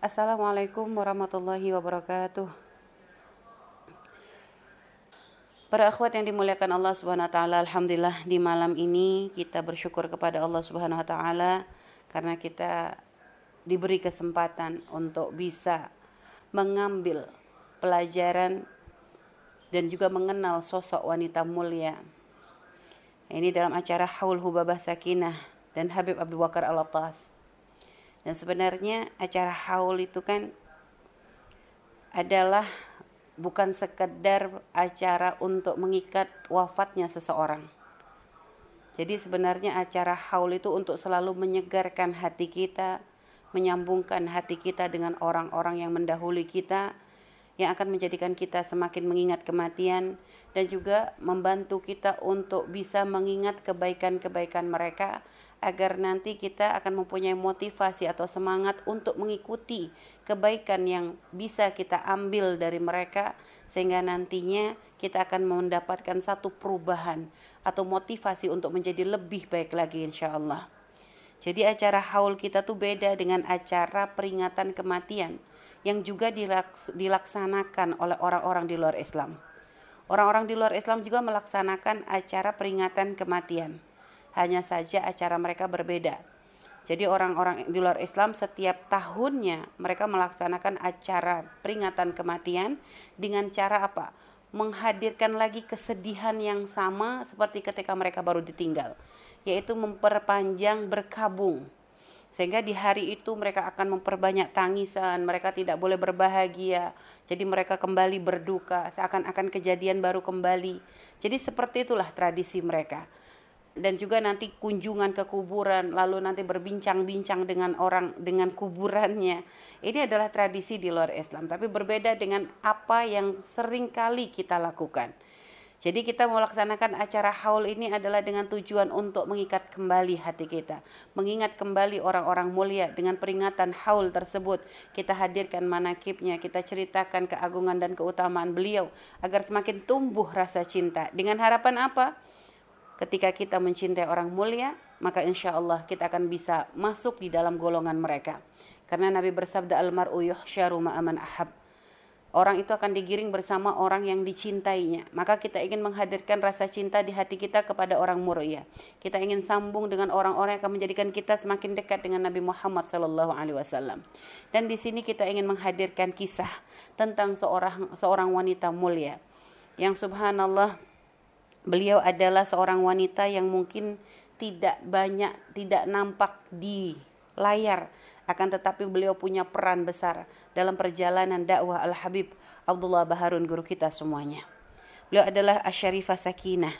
Assalamualaikum warahmatullahi wabarakatuh. Para akhwat yang dimuliakan Allah Subhanahu wa taala, alhamdulillah di malam ini kita bersyukur kepada Allah Subhanahu wa taala karena kita diberi kesempatan untuk bisa mengambil pelajaran dan juga mengenal sosok wanita mulia. Ini dalam acara Haul Hubabah Sakinah dan Habib Abu Bakar Al-Attas. Dan sebenarnya acara haul itu kan adalah bukan sekedar acara untuk mengikat wafatnya seseorang. Jadi sebenarnya acara haul itu untuk selalu menyegarkan hati kita, menyambungkan hati kita dengan orang-orang yang mendahului kita, yang akan menjadikan kita semakin mengingat kematian dan juga membantu kita untuk bisa mengingat kebaikan-kebaikan mereka agar nanti kita akan mempunyai motivasi atau semangat untuk mengikuti kebaikan yang bisa kita ambil dari mereka sehingga nantinya kita akan mendapatkan satu perubahan atau motivasi untuk menjadi lebih baik lagi insya Allah. Jadi acara haul kita tuh beda dengan acara peringatan kematian yang juga dilaksanakan oleh orang-orang di luar Islam. Orang-orang di luar Islam juga melaksanakan acara peringatan kematian hanya saja acara mereka berbeda. Jadi orang-orang di luar Islam setiap tahunnya mereka melaksanakan acara peringatan kematian dengan cara apa? Menghadirkan lagi kesedihan yang sama seperti ketika mereka baru ditinggal, yaitu memperpanjang berkabung. Sehingga di hari itu mereka akan memperbanyak tangisan, mereka tidak boleh berbahagia. Jadi mereka kembali berduka, seakan-akan kejadian baru kembali. Jadi seperti itulah tradisi mereka dan juga nanti kunjungan ke kuburan lalu nanti berbincang-bincang dengan orang dengan kuburannya ini adalah tradisi di luar Islam tapi berbeda dengan apa yang sering kali kita lakukan jadi kita melaksanakan acara haul ini adalah dengan tujuan untuk mengikat kembali hati kita. Mengingat kembali orang-orang mulia dengan peringatan haul tersebut. Kita hadirkan manakibnya, kita ceritakan keagungan dan keutamaan beliau. Agar semakin tumbuh rasa cinta. Dengan harapan apa? Ketika kita mencintai orang mulia, maka insya Allah kita akan bisa masuk di dalam golongan mereka. Karena Nabi bersabda almaru yuhsyaru ma'aman ahab. Orang itu akan digiring bersama orang yang dicintainya. Maka kita ingin menghadirkan rasa cinta di hati kita kepada orang mulia. Kita ingin sambung dengan orang-orang yang akan menjadikan kita semakin dekat dengan Nabi Muhammad Sallallahu Alaihi Wasallam. Dan di sini kita ingin menghadirkan kisah tentang seorang seorang wanita mulia yang subhanallah Beliau adalah seorang wanita yang mungkin tidak banyak tidak nampak di layar akan tetapi beliau punya peran besar dalam perjalanan dakwah Al Habib Abdullah Baharun guru kita semuanya. Beliau adalah Asyarifah Sakinah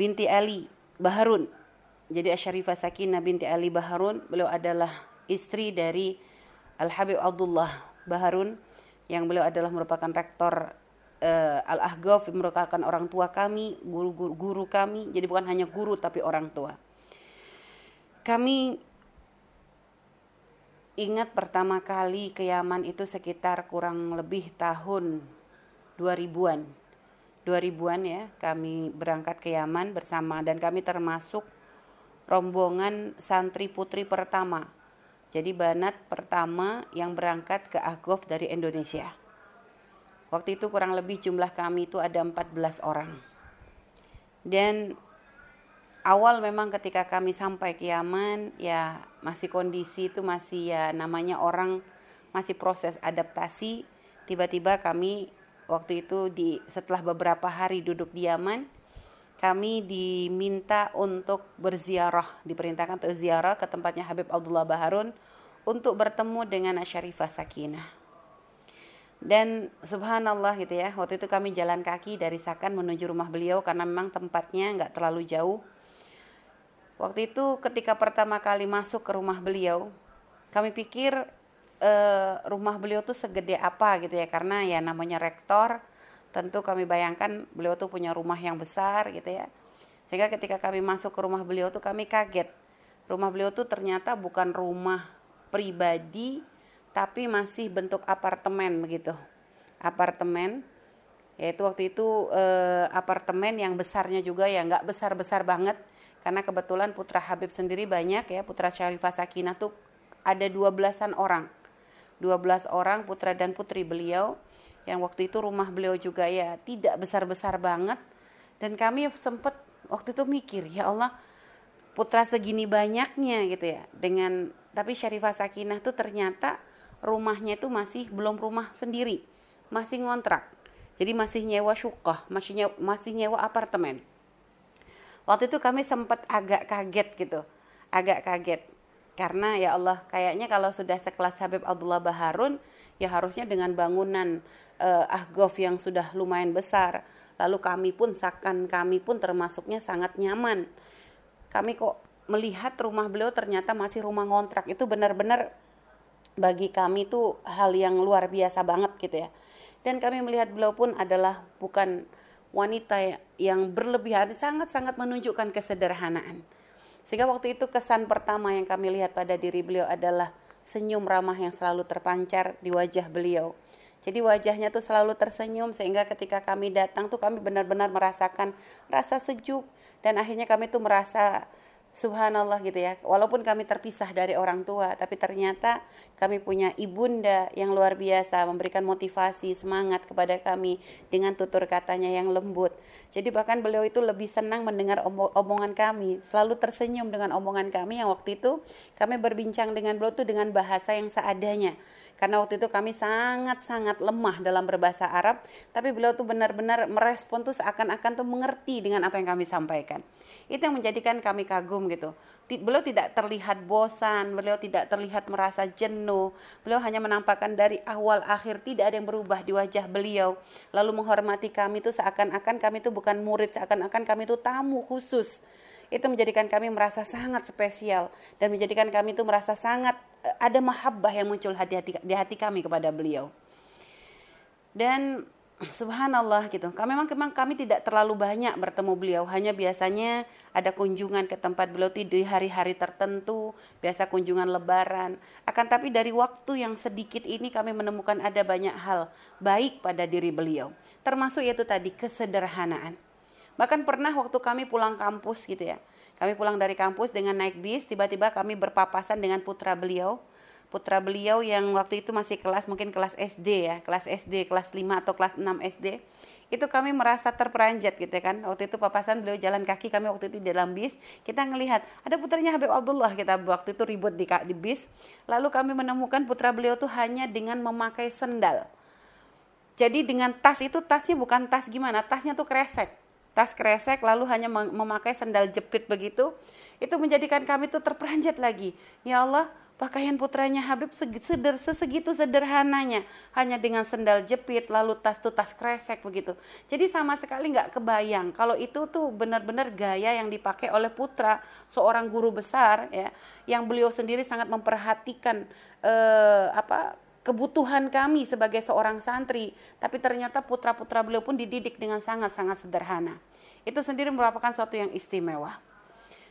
binti Ali Baharun. Jadi Asyarifah Sakinah binti Ali Baharun, beliau adalah istri dari Al Habib Abdullah Baharun yang beliau adalah merupakan rektor uh, Al-Ahgaf merupakan orang tua kami, guru-guru guru kami. Jadi bukan hanya guru tapi orang tua. Kami ingat pertama kali ke Yaman itu sekitar kurang lebih tahun 2000-an. 2000-an ya, kami berangkat ke Yaman bersama dan kami termasuk rombongan santri putri pertama. Jadi banat pertama yang berangkat ke Ahgaf dari Indonesia. Waktu itu kurang lebih jumlah kami itu ada 14 orang. Dan awal memang ketika kami sampai ke Yaman ya masih kondisi itu masih ya namanya orang masih proses adaptasi. Tiba-tiba kami waktu itu di setelah beberapa hari duduk di Yaman kami diminta untuk berziarah, diperintahkan untuk ziarah ke tempatnya Habib Abdullah Baharun untuk bertemu dengan Asyarifah Sakinah. Dan subhanallah gitu ya, waktu itu kami jalan kaki dari Sakan menuju rumah beliau karena memang tempatnya nggak terlalu jauh. Waktu itu ketika pertama kali masuk ke rumah beliau, kami pikir uh, rumah beliau tuh segede apa gitu ya, karena ya namanya rektor, tentu kami bayangkan beliau tuh punya rumah yang besar gitu ya. Sehingga ketika kami masuk ke rumah beliau tuh kami kaget. Rumah beliau tuh ternyata bukan rumah pribadi tapi masih bentuk apartemen begitu. Apartemen yaitu waktu itu eh, apartemen yang besarnya juga ya nggak besar besar banget. Karena kebetulan putra Habib sendiri banyak ya putra Syarifah Sakinah tuh ada dua belasan orang. 12 orang putra dan putri beliau yang waktu itu rumah beliau juga ya tidak besar-besar banget. Dan kami sempat waktu itu mikir ya Allah putra segini banyaknya gitu ya. Dengan tapi Syarifah Sakinah tuh ternyata rumahnya itu masih belum rumah sendiri masih ngontrak. Jadi masih nyewa syukah masih nyewa, masih nyewa apartemen. Waktu itu kami sempat agak kaget gitu agak kaget. Karena ya Allah kayaknya kalau sudah sekelas Habib Abdullah Baharun ya harusnya dengan bangunan uh, ahgof yang sudah lumayan besar. Lalu kami pun sakan kami pun termasuknya sangat nyaman. Kami kok melihat rumah beliau ternyata masih rumah ngontrak. Itu benar-benar bagi kami itu hal yang luar biasa banget gitu ya dan kami melihat beliau pun adalah bukan wanita yang berlebihan sangat-sangat menunjukkan kesederhanaan sehingga waktu itu kesan pertama yang kami lihat pada diri beliau adalah senyum ramah yang selalu terpancar di wajah beliau. Jadi wajahnya tuh selalu tersenyum sehingga ketika kami datang tuh kami benar-benar merasakan rasa sejuk dan akhirnya kami tuh merasa subhanallah gitu ya. Walaupun kami terpisah dari orang tua tapi ternyata kami punya ibunda yang luar biasa memberikan motivasi semangat kepada kami dengan tutur katanya yang lembut. Jadi bahkan beliau itu lebih senang mendengar omongan kami. Selalu tersenyum dengan omongan kami yang waktu itu kami berbincang dengan beliau itu dengan bahasa yang seadanya. Karena waktu itu kami sangat-sangat lemah dalam berbahasa Arab, tapi beliau tuh benar-benar merespon tuh seakan-akan tuh mengerti dengan apa yang kami sampaikan. Itu yang menjadikan kami kagum gitu. Beliau tidak terlihat bosan, beliau tidak terlihat merasa jenuh. Beliau hanya menampakkan dari awal akhir tidak ada yang berubah di wajah beliau. Lalu menghormati kami itu seakan-akan kami itu bukan murid, seakan-akan kami itu tamu khusus. Itu menjadikan kami merasa sangat spesial dan menjadikan kami itu merasa sangat eh, ada mahabbah yang muncul di hati kami kepada beliau. Dan subhanallah gitu. Kami memang, memang kami tidak terlalu banyak bertemu beliau, hanya biasanya ada kunjungan ke tempat beliau di hari-hari tertentu, biasa kunjungan lebaran. Akan tapi dari waktu yang sedikit ini kami menemukan ada banyak hal baik pada diri beliau, termasuk yaitu tadi kesederhanaan. Bahkan pernah waktu kami pulang kampus gitu ya. Kami pulang dari kampus dengan naik bis, tiba-tiba kami berpapasan dengan putra beliau putra beliau yang waktu itu masih kelas mungkin kelas SD ya, kelas SD, kelas 5 atau kelas 6 SD. Itu kami merasa terperanjat gitu ya kan. Waktu itu papasan beliau jalan kaki, kami waktu itu di dalam bis, kita ngelihat ada putranya Habib Abdullah kita waktu itu ribut di, di bis. Lalu kami menemukan putra beliau tuh hanya dengan memakai sendal. Jadi dengan tas itu tasnya bukan tas gimana, tasnya tuh kresek. Tas kresek lalu hanya memakai sendal jepit begitu. Itu menjadikan kami tuh terperanjat lagi. Ya Allah, Pakaian putranya Habib seder, sesegitu sederhananya, hanya dengan sendal jepit, lalu tas tuh tas kresek begitu. Jadi sama sekali nggak kebayang kalau itu tuh benar-benar gaya yang dipakai oleh putra seorang guru besar ya, yang beliau sendiri sangat memperhatikan eh, apa kebutuhan kami sebagai seorang santri, tapi ternyata putra-putra beliau pun dididik dengan sangat-sangat sederhana. Itu sendiri merupakan suatu yang istimewa.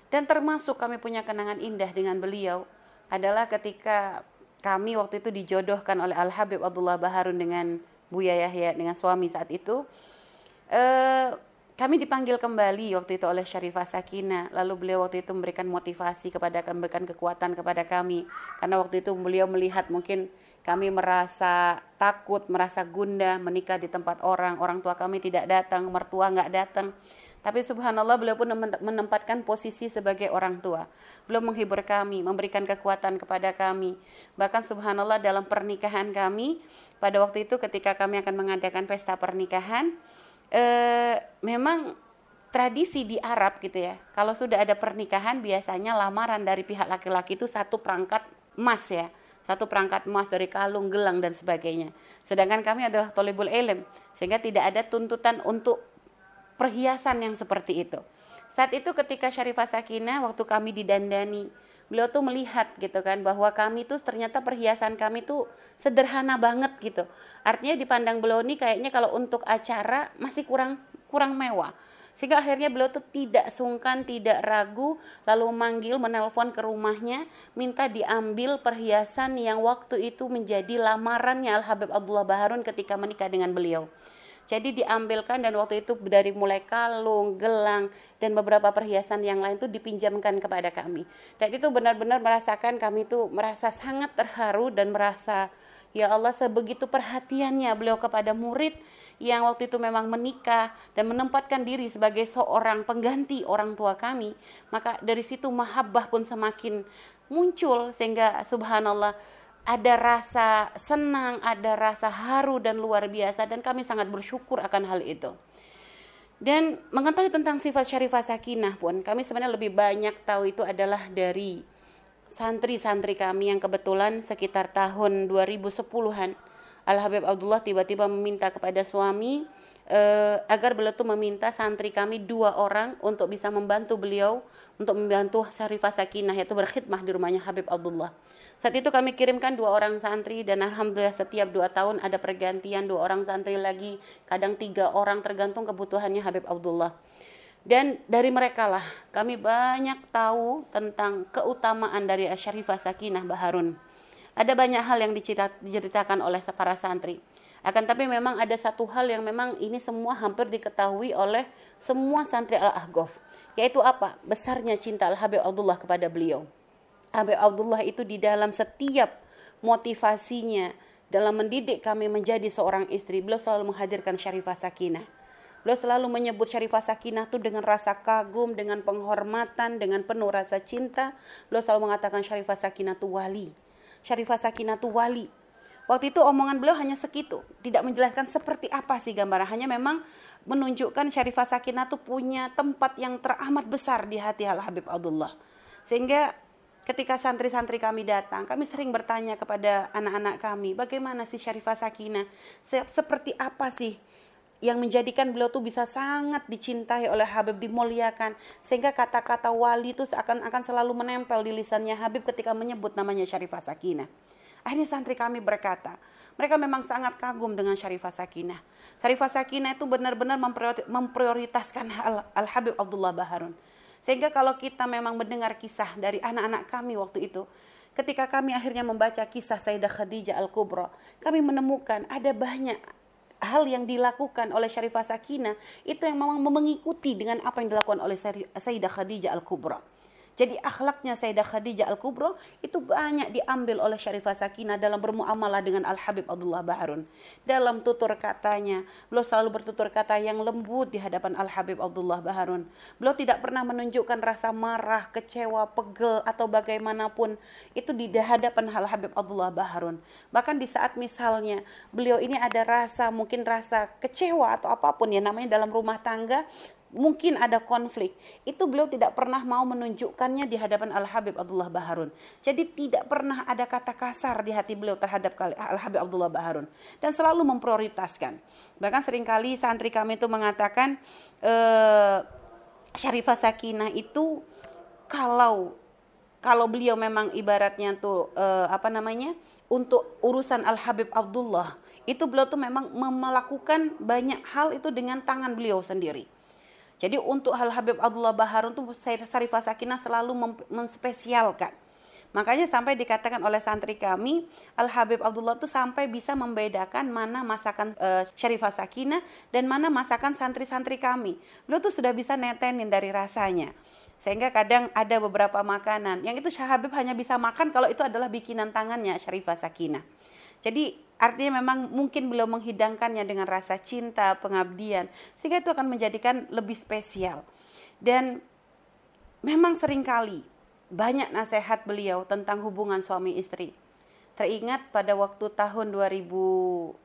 Dan termasuk kami punya kenangan indah dengan beliau adalah ketika kami waktu itu dijodohkan oleh Al Habib Abdullah Baharun dengan Buya Yahya dengan suami saat itu. Eh, kami dipanggil kembali waktu itu oleh Syarifah Sakina lalu beliau waktu itu memberikan motivasi kepada kami memberikan kekuatan kepada kami. Karena waktu itu beliau melihat mungkin kami merasa takut merasa gundah menikah di tempat orang. Orang tua kami tidak datang mertua nggak datang tapi subhanallah beliau pun menempatkan posisi sebagai orang tua. Beliau menghibur kami, memberikan kekuatan kepada kami. Bahkan subhanallah dalam pernikahan kami, pada waktu itu ketika kami akan mengadakan pesta pernikahan, eh, memang tradisi di Arab gitu ya. Kalau sudah ada pernikahan biasanya lamaran dari pihak laki-laki itu satu perangkat emas ya satu perangkat emas dari kalung, gelang dan sebagainya. Sedangkan kami adalah tolibul ilm, sehingga tidak ada tuntutan untuk perhiasan yang seperti itu. Saat itu ketika Syarifah Sakinah waktu kami didandani, beliau tuh melihat gitu kan bahwa kami tuh ternyata perhiasan kami tuh sederhana banget gitu. Artinya dipandang beliau ini kayaknya kalau untuk acara masih kurang kurang mewah. Sehingga akhirnya beliau tuh tidak sungkan, tidak ragu, lalu memanggil, menelpon ke rumahnya, minta diambil perhiasan yang waktu itu menjadi lamarannya Al Habib Abdullah Baharun ketika menikah dengan beliau. Jadi diambilkan dan waktu itu dari mulai kalung, gelang dan beberapa perhiasan yang lain itu dipinjamkan kepada kami. Dan itu benar-benar merasakan kami itu merasa sangat terharu dan merasa Ya Allah sebegitu perhatiannya beliau kepada murid yang waktu itu memang menikah dan menempatkan diri sebagai seorang pengganti orang tua kami, maka dari situ mahabbah pun semakin muncul sehingga subhanallah ada rasa senang, ada rasa haru dan luar biasa dan kami sangat bersyukur akan hal itu. Dan mengetahui tentang sifat syarifah sakinah pun kami sebenarnya lebih banyak tahu itu adalah dari santri-santri kami yang kebetulan sekitar tahun 2010-an Al Habib Abdullah tiba-tiba meminta kepada suami uh, agar beliau tuh meminta santri kami dua orang untuk bisa membantu beliau untuk membantu Syarifah Sakinah yaitu berkhidmah di rumahnya Habib Abdullah. Saat itu kami kirimkan dua orang santri dan alhamdulillah setiap dua tahun ada pergantian dua orang santri lagi, kadang tiga orang tergantung kebutuhannya Habib Abdullah. Dan dari mereka lah kami banyak tahu tentang keutamaan dari Syarifah Sakinah Baharun. Ada banyak hal yang diceritakan oleh para santri. Akan tapi memang ada satu hal yang memang ini semua hampir diketahui oleh semua santri Al-Ahqaf. Yaitu apa? Besarnya cinta Al-Habib Abdullah kepada beliau. Habib Abdullah itu di dalam setiap motivasinya dalam mendidik kami menjadi seorang istri, beliau selalu menghadirkan Syarifah Sakinah Beliau selalu menyebut Syarifah Sakinah itu dengan rasa kagum, dengan penghormatan, dengan penuh rasa cinta. Beliau selalu mengatakan Syarifah Sakinah itu wali. Syarifah Sakinah itu wali. Waktu itu omongan beliau hanya segitu, tidak menjelaskan seperti apa sih gambaran. Hanya memang menunjukkan Syarifah Sakinah itu punya tempat yang teramat besar di hati Al Habib Abdullah. Sehingga ketika santri-santri kami datang, kami sering bertanya kepada anak-anak kami, bagaimana sih Syarifah Sakinah? Seperti apa sih yang menjadikan beliau tuh bisa sangat dicintai oleh Habib dimuliakan sehingga kata-kata wali itu akan akan selalu menempel di lisannya Habib ketika menyebut namanya Syarifah Sakinah. Akhirnya santri kami berkata, mereka memang sangat kagum dengan Syarifah Sakinah. Syarifah Sakinah itu benar-benar memprioritaskan Al-Habib Abdullah Baharun. Sehingga kalau kita memang mendengar kisah dari anak-anak kami waktu itu, ketika kami akhirnya membaca kisah Sayyidah Khadijah Al-Kubra, kami menemukan ada banyak hal yang dilakukan oleh Syarifah Sakinah itu yang memang mengikuti dengan apa yang dilakukan oleh Sayyidah Khadijah Al-Kubra. Jadi akhlaknya Sayyidah Khadijah Al-Kubra itu banyak diambil oleh Syarifah Sakinah dalam bermuamalah dengan Al-Habib Abdullah Baharun. Dalam tutur katanya, beliau selalu bertutur kata yang lembut di hadapan Al-Habib Abdullah Baharun. Beliau tidak pernah menunjukkan rasa marah, kecewa, pegel atau bagaimanapun itu di hadapan Al-Habib Abdullah Baharun. Bahkan di saat misalnya beliau ini ada rasa mungkin rasa kecewa atau apa pun ya namanya dalam rumah tangga, mungkin ada konflik, itu beliau tidak pernah mau menunjukkannya di hadapan Al Habib Abdullah Baharun. Jadi tidak pernah ada kata kasar di hati beliau terhadap Al Habib Abdullah Baharun dan selalu memprioritaskan. Bahkan sering kali santri kami itu mengatakan eh, Syarifah Sakinah itu kalau kalau beliau memang ibaratnya tuh eh, apa namanya untuk urusan Al Habib Abdullah itu beliau tuh memang melakukan banyak hal itu dengan tangan beliau sendiri jadi untuk hal Habib Abdullah Baharun tuh Sarifah Sakinah selalu menspesialkan. Makanya sampai dikatakan oleh santri kami, Al Habib Abdullah itu sampai bisa membedakan mana masakan e, Syarifah Sakinah dan mana masakan santri-santri kami. Beliau tuh sudah bisa netenin dari rasanya. Sehingga kadang ada beberapa makanan yang itu Syah Habib hanya bisa makan kalau itu adalah bikinan tangannya Syarifah Sakinah. Jadi artinya memang mungkin beliau menghidangkannya dengan rasa cinta, pengabdian, sehingga itu akan menjadikan lebih spesial. Dan memang sering kali banyak nasihat beliau tentang hubungan suami istri. Teringat pada waktu tahun 2013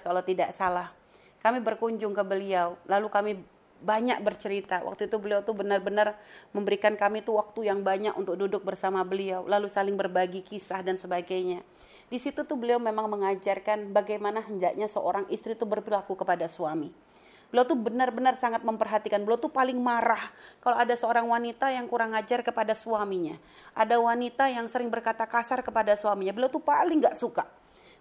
kalau tidak salah, kami berkunjung ke beliau, lalu kami banyak bercerita. Waktu itu beliau tuh benar-benar memberikan kami tuh waktu yang banyak untuk duduk bersama beliau, lalu saling berbagi kisah dan sebagainya. Di situ tuh beliau memang mengajarkan bagaimana hendaknya seorang istri itu berperilaku kepada suami. Beliau tuh benar-benar sangat memperhatikan. Beliau tuh paling marah kalau ada seorang wanita yang kurang ajar kepada suaminya. Ada wanita yang sering berkata kasar kepada suaminya. Beliau tuh paling gak suka.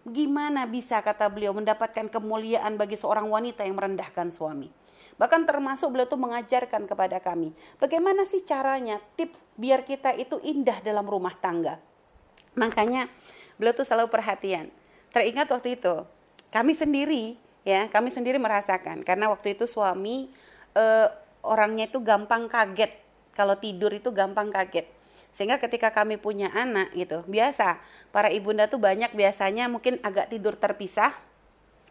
Gimana bisa kata beliau mendapatkan kemuliaan bagi seorang wanita yang merendahkan suami. Bahkan termasuk beliau tuh mengajarkan kepada kami. Bagaimana sih caranya tips biar kita itu indah dalam rumah tangga. Makanya beliau tuh selalu perhatian. Teringat waktu itu, kami sendiri ya, kami sendiri merasakan karena waktu itu suami eh, orangnya itu gampang kaget. Kalau tidur itu gampang kaget. Sehingga ketika kami punya anak gitu, biasa para ibunda tuh banyak biasanya mungkin agak tidur terpisah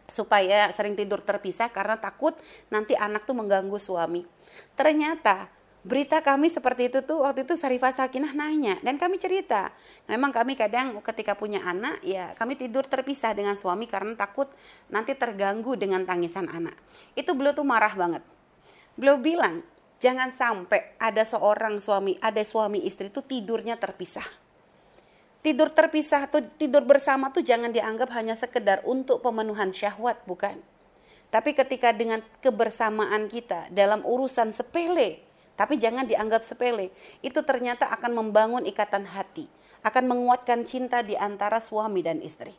supaya sering tidur terpisah karena takut nanti anak tuh mengganggu suami. Ternyata berita kami seperti itu tuh waktu itu Sarifah Sakinah nanya dan kami cerita. Memang kami kadang ketika punya anak ya kami tidur terpisah dengan suami karena takut nanti terganggu dengan tangisan anak. Itu beliau tuh marah banget. Beliau bilang, jangan sampai ada seorang suami, ada suami istri itu tidurnya terpisah tidur terpisah atau tidur bersama tuh jangan dianggap hanya sekedar untuk pemenuhan syahwat, bukan. Tapi ketika dengan kebersamaan kita dalam urusan sepele, tapi jangan dianggap sepele, itu ternyata akan membangun ikatan hati, akan menguatkan cinta di antara suami dan istri.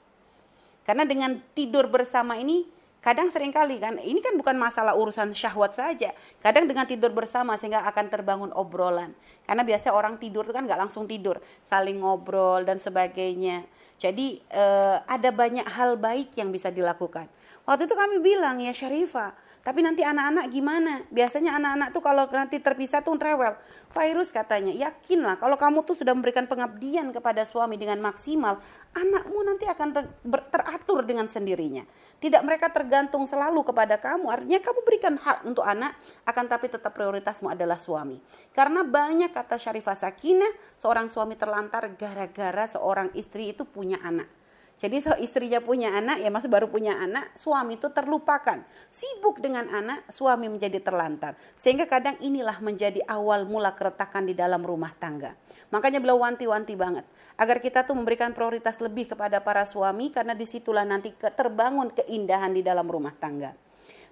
Karena dengan tidur bersama ini Kadang sering kali kan, ini kan bukan masalah urusan syahwat saja. Kadang dengan tidur bersama sehingga akan terbangun obrolan. Karena biasanya orang tidur itu kan nggak langsung tidur, saling ngobrol dan sebagainya. Jadi eh, ada banyak hal baik yang bisa dilakukan. Waktu itu kami bilang ya Syarifah, tapi nanti anak-anak gimana? Biasanya anak-anak tuh kalau nanti terpisah tuh rewel. Virus katanya, yakinlah kalau kamu tuh sudah memberikan pengabdian kepada suami dengan maksimal, anakmu nanti akan ter teratur dengan sendirinya. Tidak mereka tergantung selalu kepada kamu. Artinya kamu berikan hak untuk anak, akan tapi tetap prioritasmu adalah suami. Karena banyak kata Syarifah Sakinah, seorang suami terlantar gara-gara seorang istri itu punya anak. Jadi so istrinya punya anak, ya masih baru punya anak, suami itu terlupakan. Sibuk dengan anak, suami menjadi terlantar. Sehingga kadang inilah menjadi awal mula keretakan di dalam rumah tangga. Makanya beliau wanti-wanti banget. Agar kita tuh memberikan prioritas lebih kepada para suami, karena di situlah nanti terbangun keindahan di dalam rumah tangga.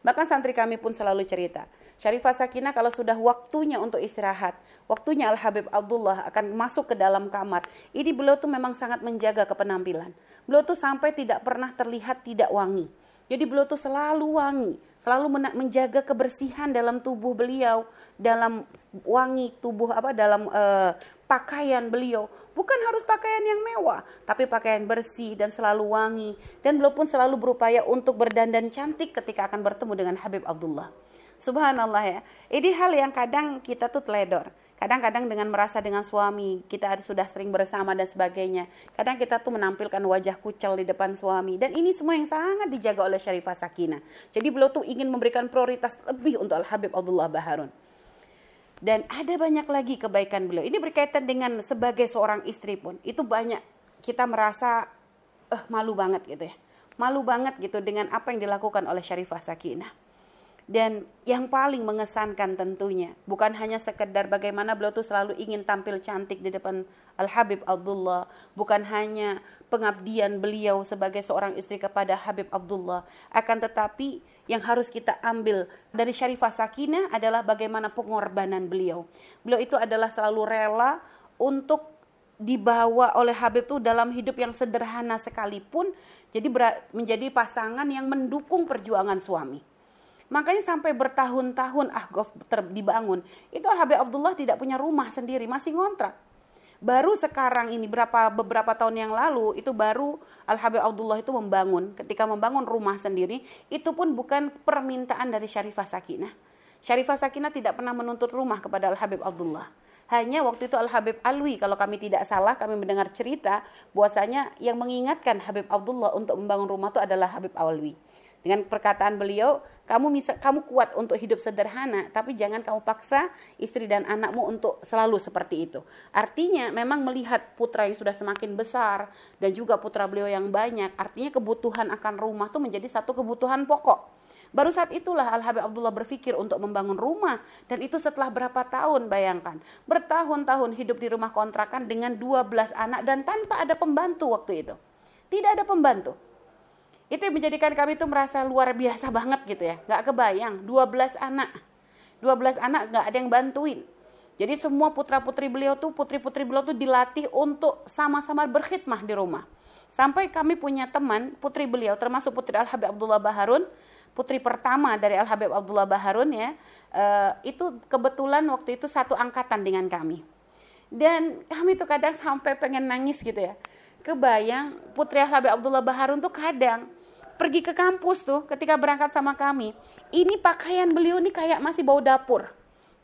Bahkan santri kami pun selalu cerita, Syarifah Sakinah kalau sudah waktunya untuk istirahat, waktunya Al-Habib Abdullah akan masuk ke dalam kamar. Ini beliau tuh memang sangat menjaga kepenampilan. Beliau tuh sampai tidak pernah terlihat tidak wangi. Jadi beliau tuh selalu wangi, selalu menjaga kebersihan dalam tubuh beliau, dalam wangi tubuh apa dalam uh, pakaian beliau. Bukan harus pakaian yang mewah, tapi pakaian bersih dan selalu wangi. Dan beliau pun selalu berupaya untuk berdandan cantik ketika akan bertemu dengan Habib Abdullah. Subhanallah ya. Ini hal yang kadang kita tuh teledor. Kadang-kadang dengan merasa dengan suami, kita sudah sering bersama dan sebagainya. Kadang kita tuh menampilkan wajah kucel di depan suami. Dan ini semua yang sangat dijaga oleh Syarifah Sakinah. Jadi beliau tuh ingin memberikan prioritas lebih untuk Al-Habib Abdullah Baharun. Dan ada banyak lagi kebaikan beliau. Ini berkaitan dengan sebagai seorang istri pun. Itu banyak kita merasa eh malu banget gitu ya. Malu banget gitu dengan apa yang dilakukan oleh Syarifah Sakinah. Dan yang paling mengesankan tentunya bukan hanya sekedar bagaimana beliau tuh selalu ingin tampil cantik di depan Al Habib Abdullah, bukan hanya pengabdian beliau sebagai seorang istri kepada Habib Abdullah, akan tetapi yang harus kita ambil dari Syarifah Sakinah adalah bagaimana pengorbanan beliau. Beliau itu adalah selalu rela untuk dibawa oleh Habib itu dalam hidup yang sederhana sekalipun jadi menjadi pasangan yang mendukung perjuangan suami Makanya sampai bertahun-tahun Ahgof dibangun, itu Habib Abdullah tidak punya rumah sendiri, masih ngontrak. Baru sekarang ini berapa beberapa tahun yang lalu itu baru Al Habib Abdullah itu membangun. Ketika membangun rumah sendiri, itu pun bukan permintaan dari Syarifah Sakinah. Syarifah Sakinah tidak pernah menuntut rumah kepada Al Habib Abdullah. Hanya waktu itu Al Habib Alwi kalau kami tidak salah kami mendengar cerita bahwasanya yang mengingatkan Habib Abdullah untuk membangun rumah itu adalah Habib Alwi. Dengan perkataan beliau, kamu bisa kamu kuat untuk hidup sederhana, tapi jangan kamu paksa istri dan anakmu untuk selalu seperti itu. Artinya memang melihat putra yang sudah semakin besar dan juga putra beliau yang banyak, artinya kebutuhan akan rumah itu menjadi satu kebutuhan pokok. Baru saat itulah Al Habib Abdullah berpikir untuk membangun rumah dan itu setelah berapa tahun bayangkan. Bertahun-tahun hidup di rumah kontrakan dengan 12 anak dan tanpa ada pembantu waktu itu. Tidak ada pembantu itu yang menjadikan kami tuh merasa luar biasa banget gitu ya. Nggak kebayang, 12 anak. 12 anak nggak ada yang bantuin. Jadi semua putra-putri beliau tuh, putri-putri beliau tuh dilatih untuk sama-sama berkhidmah di rumah. Sampai kami punya teman, putri beliau, termasuk putri Al-Habib Abdullah Baharun, putri pertama dari Al-Habib Abdullah Baharun ya, uh, itu kebetulan waktu itu satu angkatan dengan kami. Dan kami tuh kadang sampai pengen nangis gitu ya. Kebayang putri Al-Habib Abdullah Baharun tuh kadang pergi ke kampus tuh ketika berangkat sama kami. Ini pakaian beliau nih kayak masih bau dapur.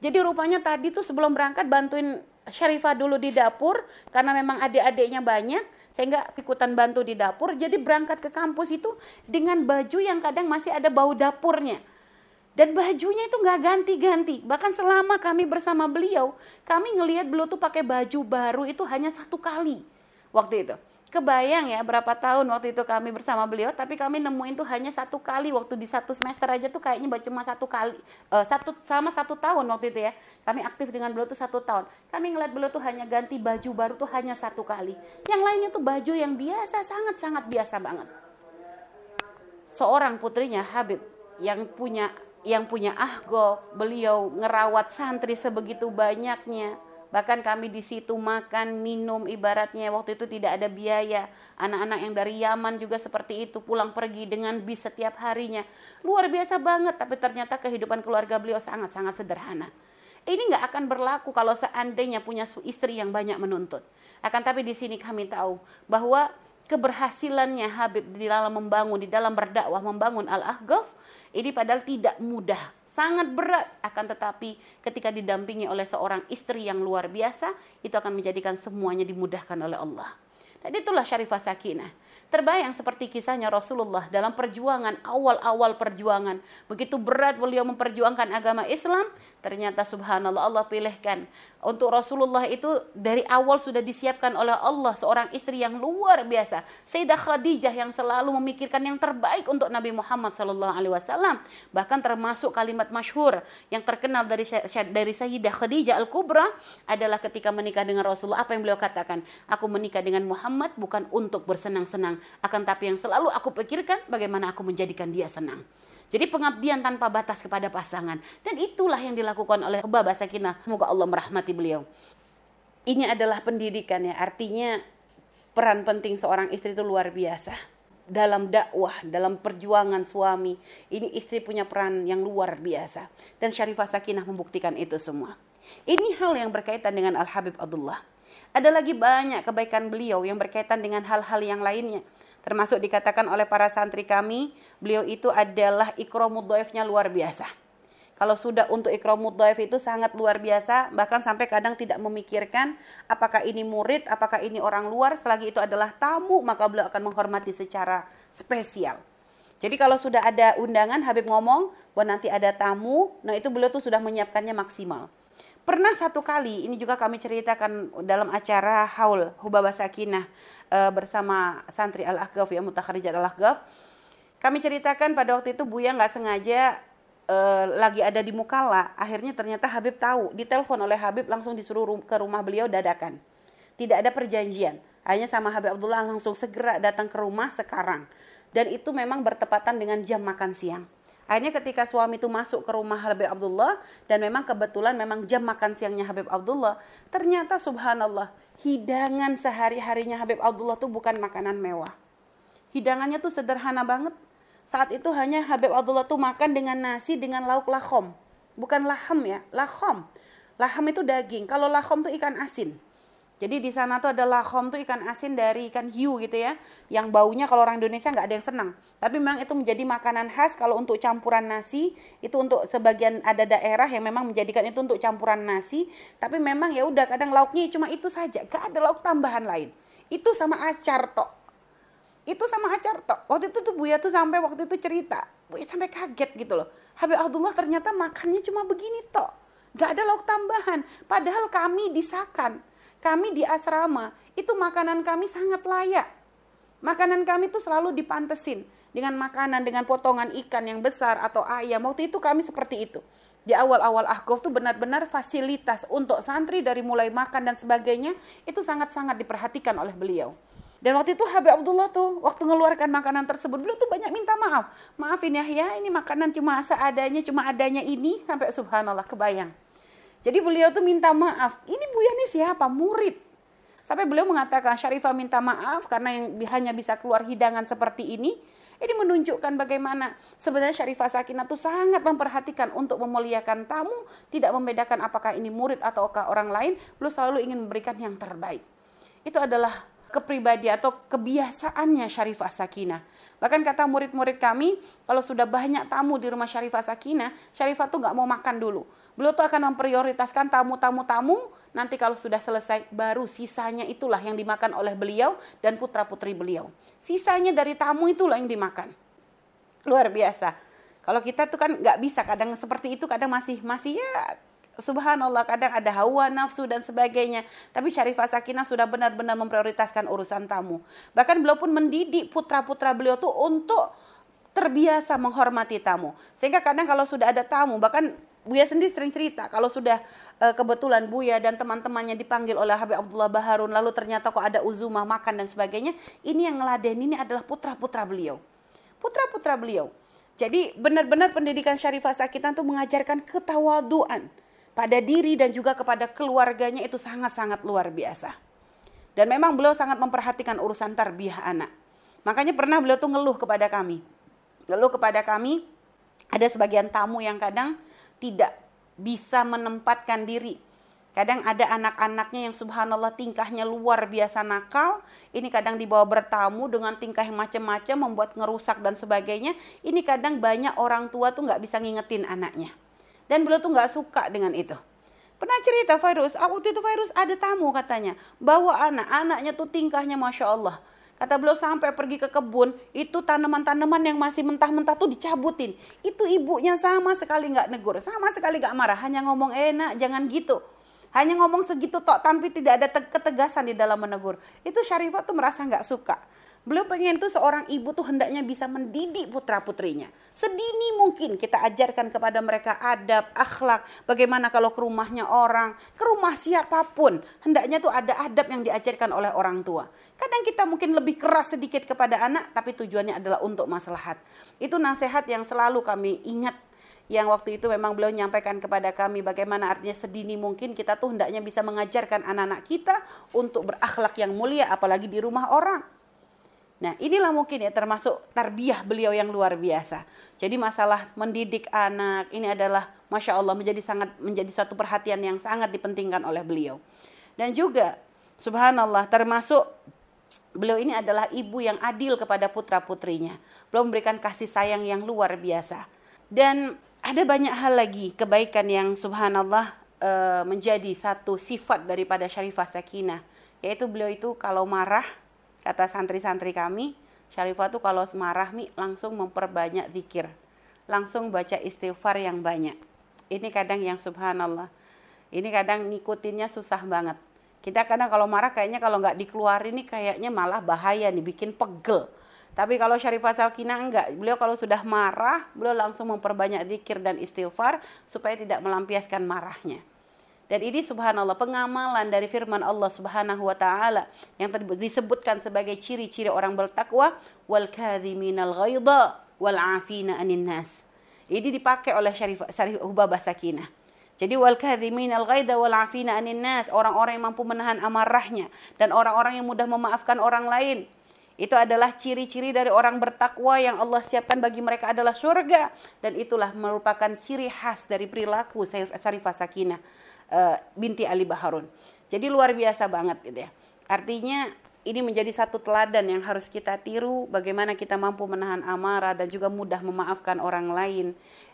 Jadi rupanya tadi tuh sebelum berangkat bantuin Syarifah dulu di dapur karena memang adik-adiknya banyak sehingga ikutan bantu di dapur jadi berangkat ke kampus itu dengan baju yang kadang masih ada bau dapurnya dan bajunya itu nggak ganti-ganti bahkan selama kami bersama beliau kami ngelihat beliau tuh pakai baju baru itu hanya satu kali waktu itu kebayang ya berapa tahun waktu itu kami bersama beliau tapi kami nemuin tuh hanya satu kali waktu di satu semester aja tuh kayaknya cuma satu kali uh, satu selama satu tahun waktu itu ya. Kami aktif dengan beliau tuh satu tahun. Kami ngeliat beliau tuh hanya ganti baju baru tuh hanya satu kali. Yang lainnya tuh baju yang biasa sangat sangat biasa banget. Seorang putrinya Habib yang punya yang punya ahgo beliau ngerawat santri sebegitu banyaknya Bahkan kami di situ makan, minum ibaratnya waktu itu tidak ada biaya. Anak-anak yang dari Yaman juga seperti itu pulang pergi dengan bis setiap harinya. Luar biasa banget tapi ternyata kehidupan keluarga beliau sangat-sangat sederhana. Ini nggak akan berlaku kalau seandainya punya istri yang banyak menuntut. Akan tapi di sini kami tahu bahwa keberhasilannya Habib di dalam membangun, di dalam berdakwah membangun Al-Ahqaf ini padahal tidak mudah sangat berat akan tetapi ketika didampingi oleh seorang istri yang luar biasa itu akan menjadikan semuanya dimudahkan oleh Allah. Dan itulah syarifah sakinah. Terbayang seperti kisahnya Rasulullah dalam perjuangan awal-awal perjuangan. Begitu berat beliau memperjuangkan agama Islam, ternyata subhanallah Allah pilihkan. Untuk Rasulullah itu dari awal sudah disiapkan oleh Allah seorang istri yang luar biasa. Sayyidah Khadijah yang selalu memikirkan yang terbaik untuk Nabi Muhammad sallallahu alaihi wasallam. Bahkan termasuk kalimat masyhur yang terkenal dari dari Sayyidah Khadijah Al-Kubra adalah ketika menikah dengan Rasulullah apa yang beliau katakan? Aku menikah dengan Muhammad bukan untuk bersenang-senang, akan tapi yang selalu aku pikirkan bagaimana aku menjadikan dia senang. Jadi pengabdian tanpa batas kepada pasangan. Dan itulah yang dilakukan oleh Baba Sakinah. Semoga Allah merahmati beliau. Ini adalah pendidikan ya. Artinya peran penting seorang istri itu luar biasa. Dalam dakwah, dalam perjuangan suami. Ini istri punya peran yang luar biasa. Dan Syarifah Sakinah membuktikan itu semua. Ini hal yang berkaitan dengan Al-Habib Abdullah. Ada lagi banyak kebaikan beliau yang berkaitan dengan hal-hal yang lainnya. Termasuk dikatakan oleh para santri kami, beliau itu adalah ikromud doifnya luar biasa. Kalau sudah untuk ikromud doif itu sangat luar biasa, bahkan sampai kadang tidak memikirkan apakah ini murid, apakah ini orang luar, selagi itu adalah tamu, maka beliau akan menghormati secara spesial. Jadi kalau sudah ada undangan, Habib ngomong bahwa nanti ada tamu, nah itu beliau tuh sudah menyiapkannya maksimal. Pernah satu kali, ini juga kami ceritakan dalam acara Haul Hubabah Sakinah e, bersama santri Al-Ahgaf ya, Mutakharijat Al-Ahgaf. Kami ceritakan pada waktu itu Buya nggak sengaja e, lagi ada di Mukalla. Akhirnya ternyata Habib tahu, ditelepon oleh Habib langsung disuruh rum ke rumah beliau dadakan. Tidak ada perjanjian. Hanya sama Habib Abdullah langsung segera datang ke rumah sekarang. Dan itu memang bertepatan dengan jam makan siang. Akhirnya ketika suami itu masuk ke rumah Habib Abdullah dan memang kebetulan memang jam makan siangnya Habib Abdullah, ternyata subhanallah hidangan sehari-harinya Habib Abdullah itu bukan makanan mewah. Hidangannya tuh sederhana banget. Saat itu hanya Habib Abdullah tuh makan dengan nasi dengan lauk lahom. Bukan lahem ya, lahom. Laham itu daging. Kalau lahom tuh ikan asin. Jadi di sana tuh ada lahom tuh ikan asin dari ikan hiu gitu ya, yang baunya kalau orang Indonesia nggak ada yang senang. Tapi memang itu menjadi makanan khas kalau untuk campuran nasi itu untuk sebagian ada daerah yang memang menjadikan itu untuk campuran nasi. Tapi memang ya udah kadang lauknya cuma itu saja, gak ada lauk tambahan lain. Itu sama acar tok. Itu sama acar tok. Waktu itu tuh Buya tuh sampai waktu itu cerita, Buya sampai kaget gitu loh. Habib Abdullah ternyata makannya cuma begini tok. Gak ada lauk tambahan. Padahal kami disakan kami di asrama itu makanan kami sangat layak. Makanan kami itu selalu dipantesin dengan makanan dengan potongan ikan yang besar atau ayam. Waktu itu kami seperti itu. Di awal-awal ahkof itu benar-benar fasilitas untuk santri dari mulai makan dan sebagainya itu sangat-sangat diperhatikan oleh beliau. Dan waktu itu Habib Abdullah tuh waktu mengeluarkan makanan tersebut beliau tuh banyak minta maaf. Maafin ya ya ini makanan cuma seadanya cuma adanya ini sampai subhanallah kebayang. Jadi beliau tuh minta maaf. Ini Buya nih siapa? Murid. Sampai beliau mengatakan Syarifah minta maaf karena yang hanya bisa keluar hidangan seperti ini. Ini menunjukkan bagaimana sebenarnya Syarifah Sakinah itu sangat memperhatikan untuk memuliakan tamu, tidak membedakan apakah ini murid ataukah orang lain, beliau selalu ingin memberikan yang terbaik. Itu adalah kepribadian atau kebiasaannya Syarifah Sakinah. Bahkan kata murid-murid kami, kalau sudah banyak tamu di rumah Syarifah Sakinah, Syarifah tuh nggak mau makan dulu beliau tuh akan memprioritaskan tamu-tamu-tamu nanti kalau sudah selesai baru sisanya itulah yang dimakan oleh beliau dan putra-putri beliau. Sisanya dari tamu itulah yang dimakan. Luar biasa. Kalau kita tuh kan nggak bisa kadang seperti itu kadang masih masih ya subhanallah kadang ada hawa nafsu dan sebagainya. Tapi Syarifah Sakinah sudah benar-benar memprioritaskan urusan tamu. Bahkan beliau pun mendidik putra-putra beliau tuh untuk terbiasa menghormati tamu. Sehingga kadang kalau sudah ada tamu, bahkan Buya sendiri sering cerita kalau sudah uh, kebetulan Buya dan teman-temannya dipanggil oleh Habib Abdullah Baharun lalu ternyata kok ada uzumah makan dan sebagainya, ini yang ngeladen ini adalah putra-putra beliau. Putra-putra beliau. Jadi benar-benar pendidikan Syarifah Sakitan itu mengajarkan ketawaduan pada diri dan juga kepada keluarganya itu sangat-sangat luar biasa. Dan memang beliau sangat memperhatikan urusan tarbiyah anak. Makanya pernah beliau tuh ngeluh kepada kami. Ngeluh kepada kami, ada sebagian tamu yang kadang tidak bisa menempatkan diri. Kadang ada anak-anaknya yang subhanallah tingkahnya luar biasa nakal. Ini kadang dibawa bertamu dengan tingkah yang macam-macam, membuat ngerusak dan sebagainya. Ini kadang banyak orang tua tuh nggak bisa ngingetin anaknya. Dan beliau tuh nggak suka dengan itu. Pernah cerita virus, waktu itu virus ada tamu katanya. Bawa anak, anaknya tuh tingkahnya Masya Allah. Kata beliau sampai pergi ke kebun, itu tanaman-tanaman yang masih mentah-mentah tuh dicabutin. Itu ibunya sama sekali nggak negur, sama sekali nggak marah, hanya ngomong enak, jangan gitu. Hanya ngomong segitu tok tanpa tidak ada ketegasan di dalam menegur. Itu Syarifah tuh merasa nggak suka. Beliau pengen tuh seorang ibu tuh hendaknya bisa mendidik putra-putrinya. Sedini mungkin kita ajarkan kepada mereka adab, akhlak, bagaimana kalau ke rumahnya orang, ke rumah siapa pun. Hendaknya tuh ada adab yang diajarkan oleh orang tua. Kadang kita mungkin lebih keras sedikit kepada anak, tapi tujuannya adalah untuk maslahat. Itu nasihat yang selalu kami ingat yang waktu itu memang beliau menyampaikan kepada kami bagaimana artinya sedini mungkin kita tuh hendaknya bisa mengajarkan anak-anak kita untuk berakhlak yang mulia apalagi di rumah orang. Nah, inilah mungkin ya termasuk tarbiyah beliau yang luar biasa. Jadi masalah mendidik anak ini adalah masya Allah menjadi sangat menjadi suatu perhatian yang sangat dipentingkan oleh beliau. Dan juga subhanallah termasuk beliau ini adalah ibu yang adil kepada putra putrinya. Beliau memberikan kasih sayang yang luar biasa. Dan ada banyak hal lagi kebaikan yang subhanallah uh, menjadi satu sifat daripada Syarifah Sakinah. Yaitu beliau itu kalau marah Kata santri-santri kami, Syarifah tuh kalau marah mi langsung memperbanyak zikir. Langsung baca istighfar yang banyak. Ini kadang yang subhanallah. Ini kadang ngikutinnya susah banget. Kita kadang kalau marah kayaknya kalau nggak dikeluarin ini kayaknya malah bahaya nih, bikin pegel. Tapi kalau Syarifah Salkina enggak, beliau kalau sudah marah, beliau langsung memperbanyak zikir dan istighfar supaya tidak melampiaskan marahnya. Dan ini subhanallah pengamalan dari firman Allah Subhanahu wa taala yang disebutkan sebagai ciri-ciri orang bertakwa wal kadhiminal ghaidha wal afina anin nas. Ini dipakai oleh Syarif Syarif Ubabah Sakinah. Jadi wal kadhiminal ghaidha wal afina anin nas, orang-orang yang mampu menahan amarahnya dan orang-orang yang mudah memaafkan orang lain. Itu adalah ciri-ciri dari orang bertakwa yang Allah siapkan bagi mereka adalah surga dan itulah merupakan ciri khas dari perilaku Syarifah Sakinah uh, binti Ali Baharun. Jadi luar biasa banget gitu ya. Artinya ini menjadi satu teladan yang harus kita tiru bagaimana kita mampu menahan amarah dan juga mudah memaafkan orang lain.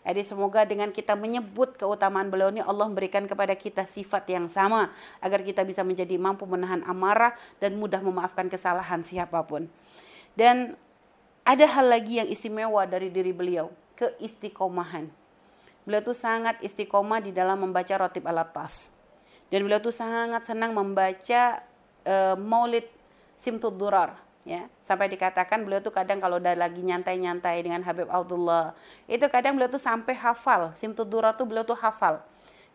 Jadi semoga dengan kita menyebut keutamaan beliau ini Allah memberikan kepada kita sifat yang sama agar kita bisa menjadi mampu menahan amarah dan mudah memaafkan kesalahan siapa pun. Dan ada hal lagi yang istimewa dari diri beliau, keistiqomahan. Beliau tuh sangat istiqomah di dalam membaca rotib al-atas. Dan beliau tuh sangat senang membaca uh, maulid simtud durar ya. Sampai dikatakan beliau tuh kadang kalau udah lagi nyantai-nyantai dengan Habib Abdullah itu kadang beliau tuh sampai hafal. Simtud durar tuh beliau tuh hafal.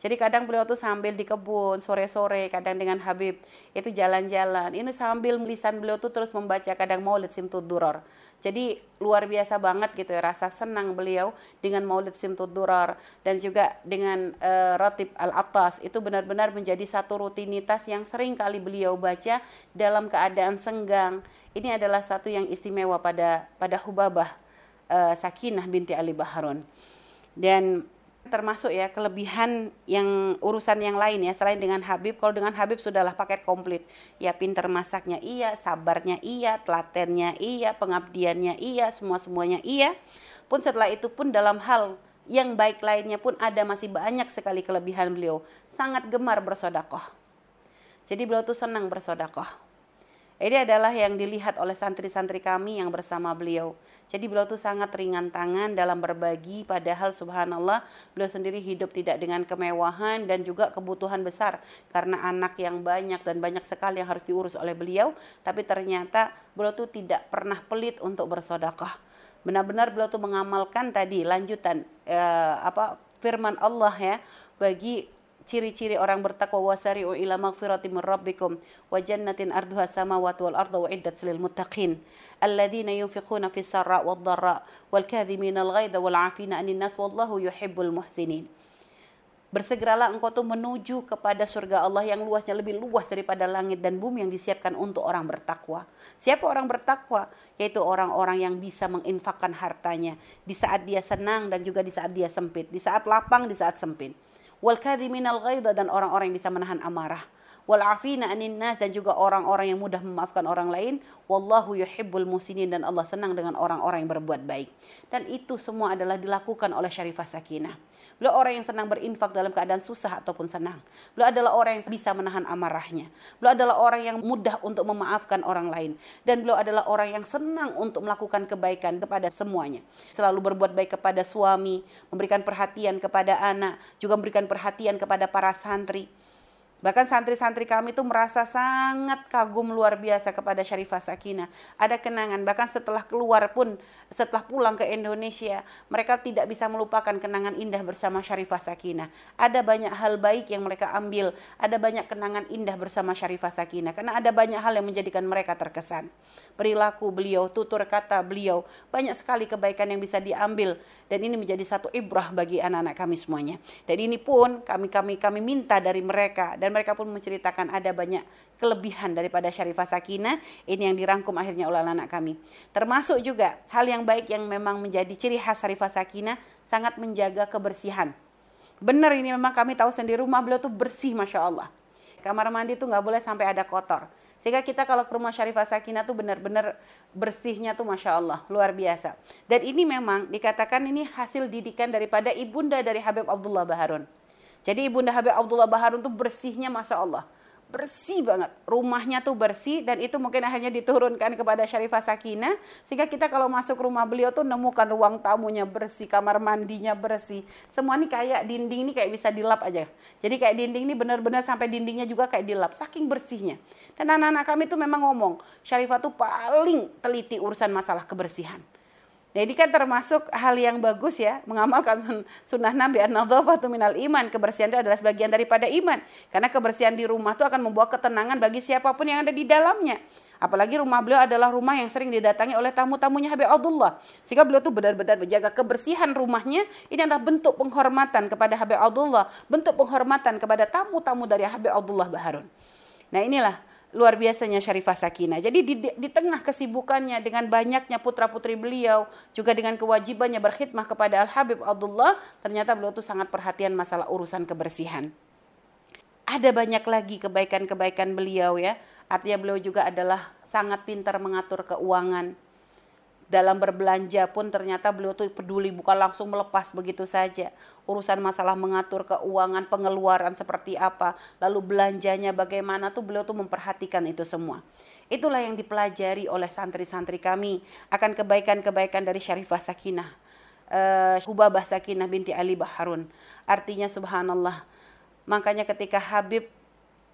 Jadi kadang beliau tuh sambil di kebun sore-sore kadang dengan Habib itu jalan-jalan. Ini sambil lisan beliau tuh terus membaca kadang maulid simtud durar jadi luar biasa banget gitu ya rasa senang beliau dengan Maulid Simtud Durar dan juga dengan uh, Ratib Al-Atas itu benar-benar menjadi satu rutinitas yang sering kali beliau baca dalam keadaan senggang. Ini adalah satu yang istimewa pada pada Hubabah uh, Sakinah binti Ali Baharun. Dan termasuk ya kelebihan yang urusan yang lain ya selain dengan Habib kalau dengan Habib sudahlah paket komplit. Ya pinter masaknya iya sabarnya iya telatennya iya pengabdiannya iya semua semuanya iya. Pun setelah itu pun dalam hal yang baik lainnya pun ada masih banyak sekali kelebihan beliau. Sangat gemar bersodakoh. Jadi beliau tuh senang bersodakoh. Ini adalah yang dilihat oleh santri-santri kami yang bersama beliau. Jadi beliau tuh sangat ringan tangan dalam berbagi padahal subhanallah beliau sendiri hidup tidak dengan kemewahan dan juga kebutuhan besar karena anak yang banyak dan banyak sekali yang harus diurus oleh beliau tapi ternyata beliau tuh tidak pernah pelit untuk bersodakoh. Benar-benar beliau tuh mengamalkan tadi lanjutan eh, apa firman Allah ya bagi ciri-ciri orang bertakwa wasari'u ila magfirati min rabbikum wa jannatin arduha samawati wal ardu uiddat lil muttaqin alladzina yunfiquna fis sarra wad dharra wal kadhimina al ghaidha wal 'afina 'anil nas wallahu yuhibbul muhsinin Bersegeralah engkau tuh menuju kepada surga Allah yang luasnya lebih luas daripada langit dan bumi yang disiapkan untuk orang bertakwa. Siapa orang bertakwa? Yaitu orang-orang yang bisa menginfakkan hartanya di saat dia senang dan juga di saat dia sempit, di saat lapang, di saat sempit wal kadhiminal ghaidha dan orang-orang yang bisa menahan amarah. Wal afina anin nas dan juga orang-orang yang mudah memaafkan orang lain. Wallahu yuhibbul musinin dan Allah senang dengan orang-orang yang berbuat baik. Dan itu semua adalah dilakukan oleh Syarifah Sakinah Beliau orang yang senang berinfak dalam keadaan susah ataupun senang. Beliau adalah orang yang bisa menahan amarahnya. Beliau adalah orang yang mudah untuk memaafkan orang lain. Dan beliau adalah orang yang senang untuk melakukan kebaikan kepada semuanya. Selalu berbuat baik kepada suami, memberikan perhatian kepada anak, juga memberikan perhatian kepada para santri Bahkan santri-santri kami itu merasa sangat kagum luar biasa kepada Syarifah Sakinah. Ada kenangan, bahkan setelah keluar pun, setelah pulang ke Indonesia, mereka tidak bisa melupakan kenangan indah bersama Syarifah Sakinah. Ada banyak hal baik yang mereka ambil, ada banyak kenangan indah bersama Syarifah Sakinah. Karena ada banyak hal yang menjadikan mereka terkesan. Perilaku beliau, tutur kata beliau, banyak sekali kebaikan yang bisa diambil. Dan ini menjadi satu ibrah bagi anak-anak kami semuanya. Dan ini pun kami kami kami minta dari mereka dan mereka pun menceritakan ada banyak kelebihan daripada Syarifah Sakinah. Ini yang dirangkum akhirnya oleh anak kami. Termasuk juga hal yang baik yang memang menjadi ciri khas Syarifah Sakinah sangat menjaga kebersihan. Benar ini memang kami tahu sendiri rumah beliau tuh bersih Masya Allah. Kamar mandi tuh nggak boleh sampai ada kotor. Sehingga kita kalau ke rumah Syarifah Sakinah tuh benar-benar bersihnya tuh Masya Allah, luar biasa. Dan ini memang dikatakan ini hasil didikan daripada ibunda dari Habib Abdullah Baharun. Jadi Ibunda Habib Abdullah Baharun tuh bersihnya Masya Allah. Bersih banget. Rumahnya tuh bersih dan itu mungkin akhirnya diturunkan kepada Syarifah Sakinah. Sehingga kita kalau masuk rumah beliau tuh nemukan ruang tamunya bersih, kamar mandinya bersih. Semua ini kayak dinding ini kayak bisa dilap aja. Jadi kayak dinding ini benar-benar sampai dindingnya juga kayak dilap. Saking bersihnya. Dan anak-anak kami tuh memang ngomong, Syarifah tuh paling teliti urusan masalah kebersihan. Jadi kan termasuk hal yang bagus ya, mengamalkan sunnah Nabi an-nadhafatu minal iman. Kebersihan itu adalah sebagian daripada iman. Karena kebersihan di rumah itu akan membawa ketenangan bagi siapa pun yang ada di dalamnya. Apalagi rumah beliau adalah rumah yang sering didatangi oleh tamu-tamunya Habib Abdullah. Sehingga beliau tuh benar-benar menjaga kebersihan rumahnya. Ini adalah bentuk penghormatan kepada Habib Abdullah. Bentuk penghormatan kepada tamu-tamu dari Habib Abdullah Baharun. Nah inilah luar biasanya Syarifah Sakinah. Jadi di, di tengah kesibukannya dengan banyaknya putra-putri beliau, juga dengan kewajibannya berkhidmah kepada Al-Habib Abdullah, ternyata beliau tuh sangat perhatian masalah urusan kebersihan. Ada banyak lagi kebaikan-kebaikan beliau ya. Artinya beliau juga adalah sangat pintar mengatur keuangan dalam berbelanja pun ternyata beliau tuh peduli bukan langsung melepas begitu saja. Urusan masalah mengatur keuangan pengeluaran seperti apa lalu belanjanya bagaimana tuh beliau tuh memperhatikan itu semua. Itulah yang dipelajari oleh santri-santri kami. Akan kebaikan-kebaikan dari Syarifah Sakinah uh, Hubabah Sakinah binti Ali Baharun. Artinya subhanallah makanya ketika Habib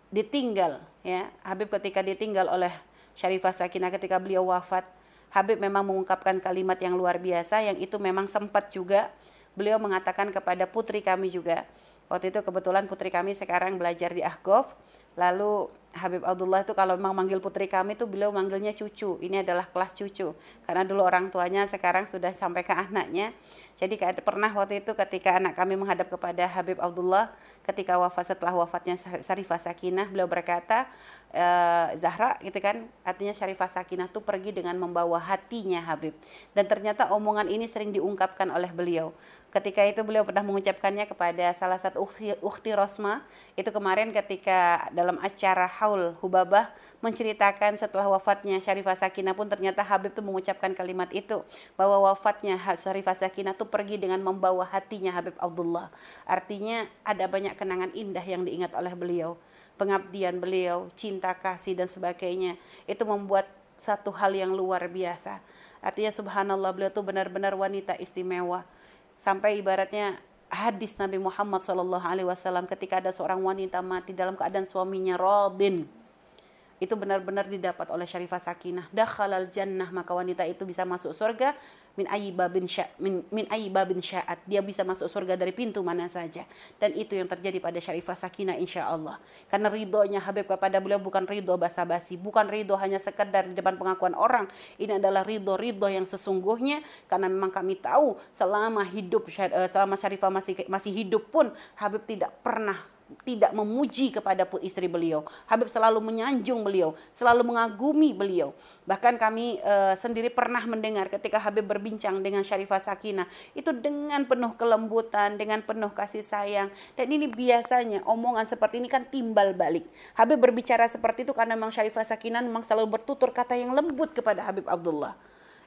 ditinggal ya Habib ketika ditinggal oleh Syarifah Sakinah ketika beliau wafat Habib memang mengungkapkan kalimat yang luar biasa yang itu memang sempat juga beliau mengatakan kepada putri kami juga. Waktu itu kebetulan putri kami sekarang belajar di Ahgof. Lalu Habib Abdullah itu kalau memang manggil putri kami itu beliau manggilnya cucu. Ini adalah kelas cucu. Karena dulu orang tuanya sekarang sudah sampai ke anaknya. Jadi pernah waktu itu ketika anak kami menghadap kepada Habib Abdullah ketika wafat setelah wafatnya Syarifah Sakinah beliau berkata uh, Zahra gitu kan? Artinya Syarifah Sakinah tuh pergi dengan membawa hatinya Habib. Dan ternyata omongan ini sering diungkapkan oleh beliau. Ketika itu beliau pernah mengucapkannya kepada salah satu ukhti, ukhti Rosma. Itu kemarin ketika dalam acara Haul Hubabah menceritakan setelah wafatnya Syarifah Sakinah pun ternyata Habib tuh mengucapkan kalimat itu. Bahwa wafatnya Syarifah Sakinah tuh pergi dengan membawa hatinya Habib Abdullah. Artinya ada banyak kenangan indah yang diingat oleh beliau pengabdian beliau, cinta kasih dan sebagainya. Itu membuat satu hal yang luar biasa. Artinya subhanallah beliau itu benar-benar wanita istimewa. Sampai ibaratnya hadis Nabi Muhammad SAW ketika ada seorang wanita mati dalam keadaan suaminya Robin itu benar-benar didapat oleh Syarifah Sakinah. Dakhalal jannah maka wanita itu bisa masuk surga min ayyibabin sya, min, min ayyibabin sya'at. Dia bisa masuk surga dari pintu mana saja. Dan itu yang terjadi pada Syarifah Sakinah insya Allah. Karena ridhonya Habib kepada beliau bukan ridho basa-basi, bukan ridho hanya sekedar di depan pengakuan orang. Ini adalah ridho-ridho yang sesungguhnya karena memang kami tahu selama hidup eh, selama Syarifah masih masih hidup pun Habib tidak pernah tidak memuji kepada istri beliau. Habib selalu menyanjung beliau, selalu mengagumi beliau. Bahkan kami e, sendiri pernah mendengar ketika Habib berbincang dengan Syarifah Sakinah, itu dengan penuh kelembutan, dengan penuh kasih sayang. Dan ini biasanya omongan seperti ini kan timbal balik. Habib berbicara seperti itu karena memang Syarifah Sakinah memang selalu bertutur kata yang lembut kepada Habib Abdullah.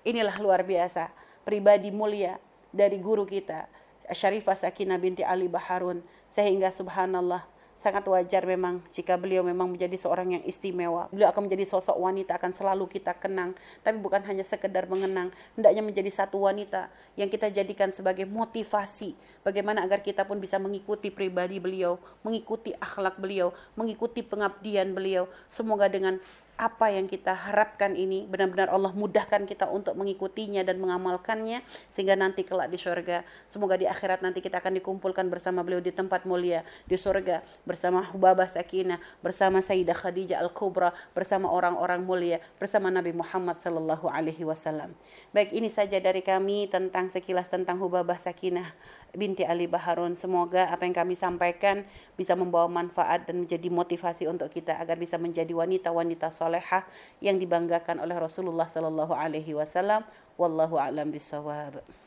Inilah luar biasa, pribadi mulia dari guru kita, Syarifah Sakinah binti Ali Baharun sehingga subhanallah sangat wajar memang jika beliau memang menjadi seorang yang istimewa. Beliau akan menjadi sosok wanita akan selalu kita kenang, tapi bukan hanya sekedar mengenang, hendaknya menjadi satu wanita yang kita jadikan sebagai motivasi bagaimana agar kita pun bisa mengikuti pribadi beliau, mengikuti akhlak beliau, mengikuti pengabdian beliau. Semoga dengan apa yang kita harapkan ini benar-benar Allah mudahkan kita untuk mengikutinya dan mengamalkannya sehingga nanti kelak di surga semoga di akhirat nanti kita akan dikumpulkan bersama beliau di tempat mulia di surga bersama Hubabah Sakinah bersama Sayyidah Khadijah Al-Kubra bersama orang-orang mulia bersama Nabi Muhammad sallallahu alaihi wasallam. Baik ini saja dari kami tentang sekilas tentang Hubabah Sakinah binti Ali Baharun. Semoga apa yang kami sampaikan bisa membawa manfaat dan menjadi motivasi untuk kita agar bisa menjadi wanita-wanita solehah yang dibanggakan oleh Rasulullah Sallallahu Alaihi Wasallam. Wallahu a'lam bishawab.